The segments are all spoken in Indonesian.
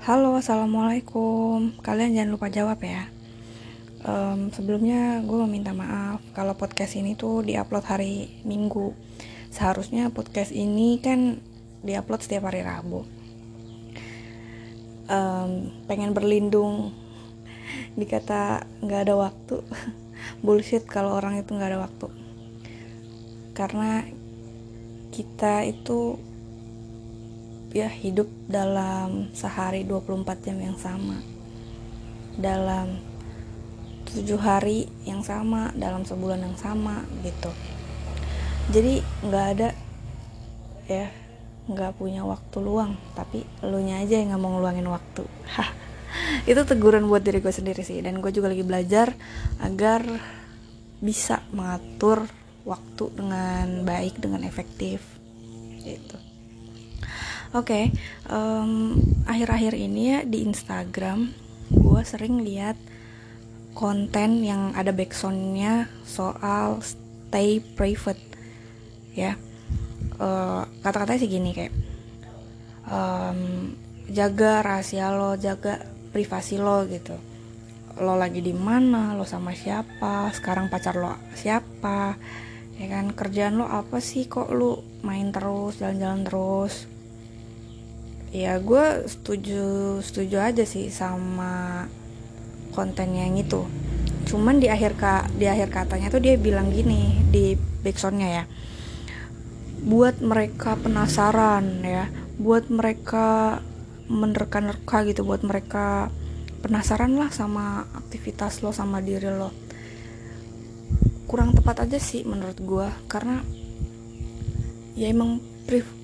Halo, assalamualaikum. Kalian jangan lupa jawab ya. Um, sebelumnya gue minta maaf kalau podcast ini tuh diupload hari Minggu. Seharusnya podcast ini kan diupload setiap hari Rabu. Um, pengen berlindung dikata nggak ada waktu. Bullshit kalau orang itu nggak ada waktu. Karena kita itu ya hidup dalam sehari 24 jam yang sama. Dalam tujuh hari yang sama dalam sebulan yang sama gitu. Jadi nggak ada ya nggak punya waktu luang. Tapi lu nya aja yang nggak mau ngeluangin waktu. Itu teguran buat diri gue sendiri sih. Dan gue juga lagi belajar agar bisa mengatur waktu dengan baik dengan efektif gitu Oke, okay, um, akhir-akhir ini ya di Instagram gue sering lihat konten yang ada backsoundnya soal stay private, ya. Uh, kata-katanya sih gini kayak um, jaga rahasia lo, jaga privasi lo gitu. Lo lagi di mana, lo sama siapa, sekarang pacar lo siapa, ya kan kerjaan lo apa sih kok lo main terus, jalan-jalan terus ya gue setuju setuju aja sih sama konten yang itu. Cuman di akhir ka, di akhir katanya tuh dia bilang gini di backsoundnya ya. Buat mereka penasaran ya buat mereka menerka-nerka gitu buat mereka penasaran lah sama aktivitas lo sama diri lo. Kurang tepat aja sih menurut gue karena ya emang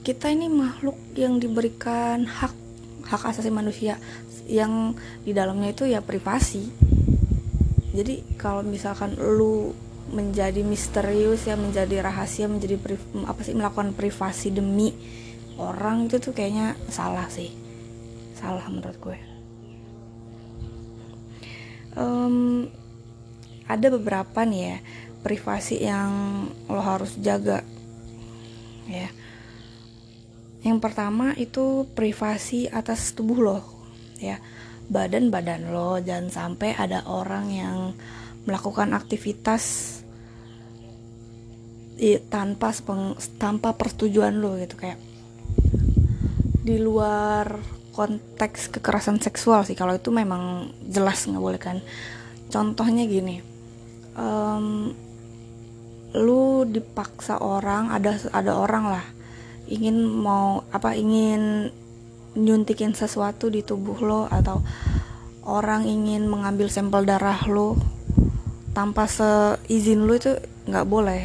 kita ini makhluk yang diberikan hak hak asasi manusia. Yang di dalamnya itu ya privasi. Jadi kalau misalkan lu menjadi misterius ya menjadi rahasia menjadi apa sih melakukan privasi demi orang itu tuh kayaknya salah sih. Salah menurut gue. Um, ada beberapa nih ya privasi yang lo harus jaga. Ya yang pertama itu privasi atas tubuh lo, ya. Badan-badan lo. Jangan sampai ada orang yang melakukan aktivitas i, tanpa tanpa persetujuan lo gitu. Kayak di luar konteks kekerasan seksual sih. Kalau itu memang jelas nggak boleh kan. Contohnya gini um, lu dipaksa orang ada ada orang lah ingin mau apa ingin nyuntikin sesuatu di tubuh lo atau orang ingin mengambil sampel darah lo tanpa seizin lo itu nggak boleh.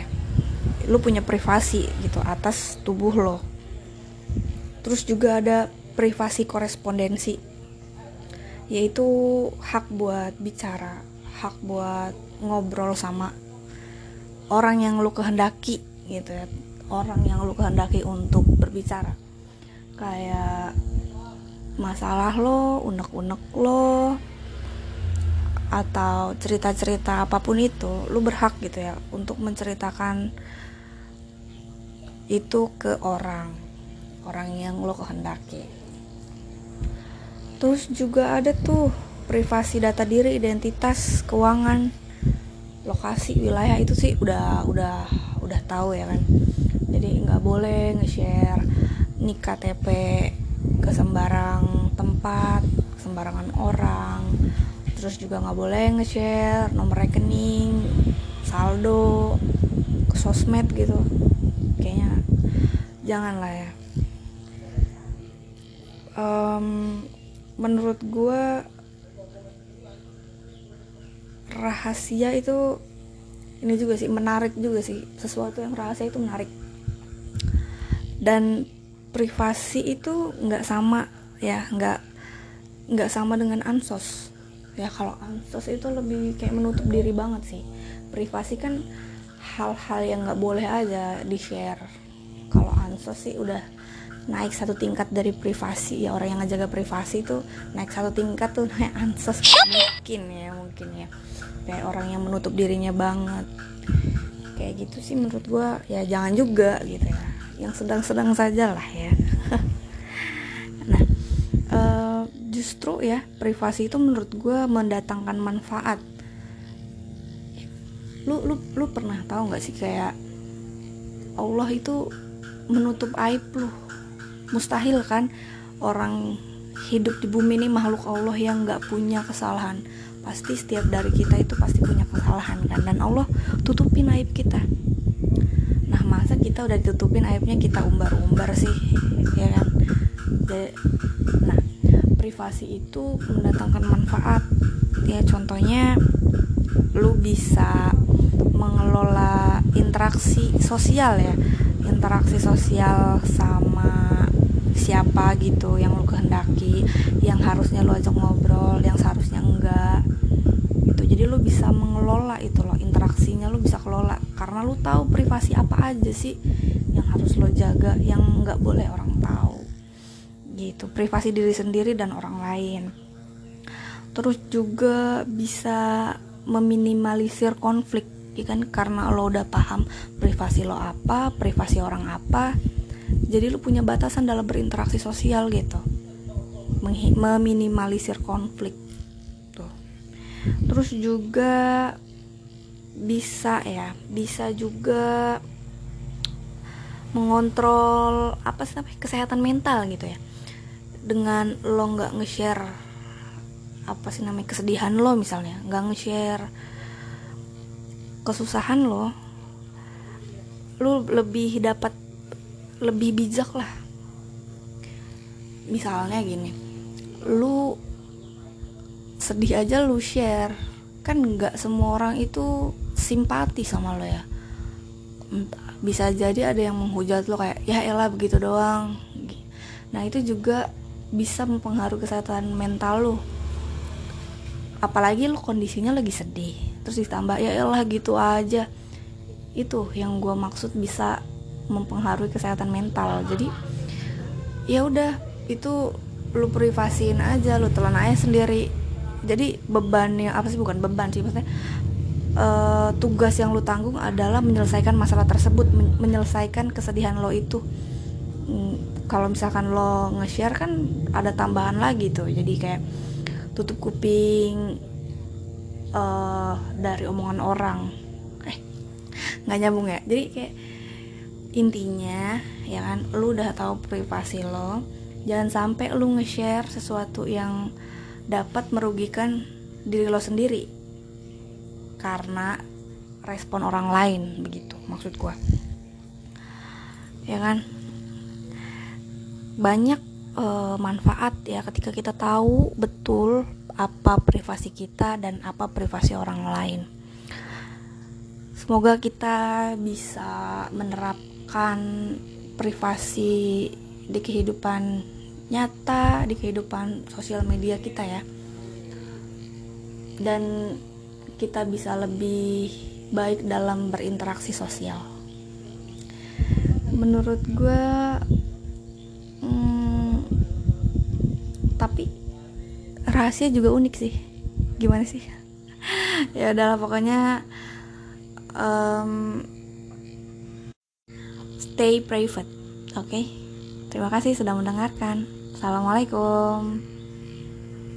Lo punya privasi gitu atas tubuh lo. Terus juga ada privasi korespondensi yaitu hak buat bicara hak buat ngobrol sama orang yang lo kehendaki gitu ya orang yang lu kehendaki untuk berbicara kayak masalah lo, unek-unek lo atau cerita-cerita apa pun itu, lu berhak gitu ya untuk menceritakan itu ke orang orang yang lo kehendaki. Terus juga ada tuh privasi data diri, identitas, keuangan, lokasi, wilayah itu sih udah udah udah tahu ya kan jadi nggak boleh nge-share nik KTP ke sembarang tempat sembarangan orang. Terus juga nggak boleh nge-share nomor rekening saldo ke sosmed gitu. Kayaknya jangan lah ya. Um, menurut gue rahasia itu ini juga sih menarik juga sih. Sesuatu yang rahasia itu menarik dan privasi itu nggak sama ya nggak nggak sama dengan ansos. Ya kalau ansos itu lebih kayak menutup diri banget sih. Privasi kan hal-hal yang nggak boleh aja di share kalau ansos sih udah naik satu tingkat dari privasi ya orang yang ngejaga privasi itu naik satu tingkat tuh naik ansos. Mungkin ya mungkin ya. Kayak orang yang menutup dirinya banget. Kayak gitu sih menurut gue ya jangan juga gitu ya yang sedang-sedang saja lah ya. Nah uh, justru ya privasi itu menurut gue mendatangkan manfaat. Lu lu lu pernah tahu nggak sih kayak Allah itu menutup aib lu? Mustahil kan orang hidup di bumi ini makhluk Allah yang nggak punya kesalahan. Pasti setiap dari kita itu pasti punya kesalahan kan? Dan Allah tutupin aib kita masa kita udah ditutupin aibnya kita umbar-umbar sih ya kan? Nah privasi itu mendatangkan manfaat. Ya contohnya lu bisa mengelola interaksi sosial ya. Interaksi sosial sama siapa gitu yang lu kehendaki yang harusnya lu ajak ngobrol yang seharusnya enggak itu jadi lu bisa mengelola itu loh interaksinya lu bisa kelola. Karena lu tahu privasi apa aja sih yang harus lo jaga yang nggak boleh orang tahu. Gitu privasi diri sendiri dan orang lain. Terus juga bisa meminimalisir konflik ya kan? Karena lo udah paham privasi lo apa privasi orang apa. Jadi lo punya batasan dalam berinteraksi sosial gitu. Meminimalisir konflik terus juga bisa ya bisa juga mengontrol apa sih namanya kesehatan mental gitu ya. Dengan lo nggak nge-share apa sih namanya kesedihan lo misalnya nggak nge-share kesusahan lo lu lebih dapat lebih bijak lah. Misalnya gini lu sedih aja lu share kan nggak semua orang itu simpati sama lo ya. Bisa jadi ada yang menghujat lo kayak ya elah begitu doang. Nah itu juga bisa mempengaruhi kesehatan mental lo. Apalagi lo kondisinya lagi sedih terus ditambah ya elah gitu aja. Itu yang gue maksud bisa mempengaruhi kesehatan mental. Jadi ya udah itu lu privasiin aja lu telan aja sendiri jadi beban yang apa sih bukan beban sih maksudnya uh, tugas yang lu tanggung adalah menyelesaikan masalah tersebut men menyelesaikan kesedihan lo itu. Hmm, kalau misalkan lo nge-share kan ada tambahan lagi tuh. Jadi kayak tutup kuping uh, dari omongan orang. Eh nggak nyambung ya? Jadi kayak intinya ya kan lu udah tahu privasi lo jangan sampai lu nge-share sesuatu yang dapat merugikan diri lo sendiri karena respon orang lain begitu maksud gua ya kan banyak uh, manfaat ya ketika kita tahu betul apa privasi kita dan apa privasi orang lain. Semoga kita bisa menerapkan privasi di kehidupan nyata, di kehidupan sosial media kita ya. Dan kita bisa lebih baik dalam berinteraksi sosial. Menurut gue tapi rahasia juga unik sih gimana sih ya adalah pokoknya um, stay private oke okay? terima kasih sudah mendengarkan assalamualaikum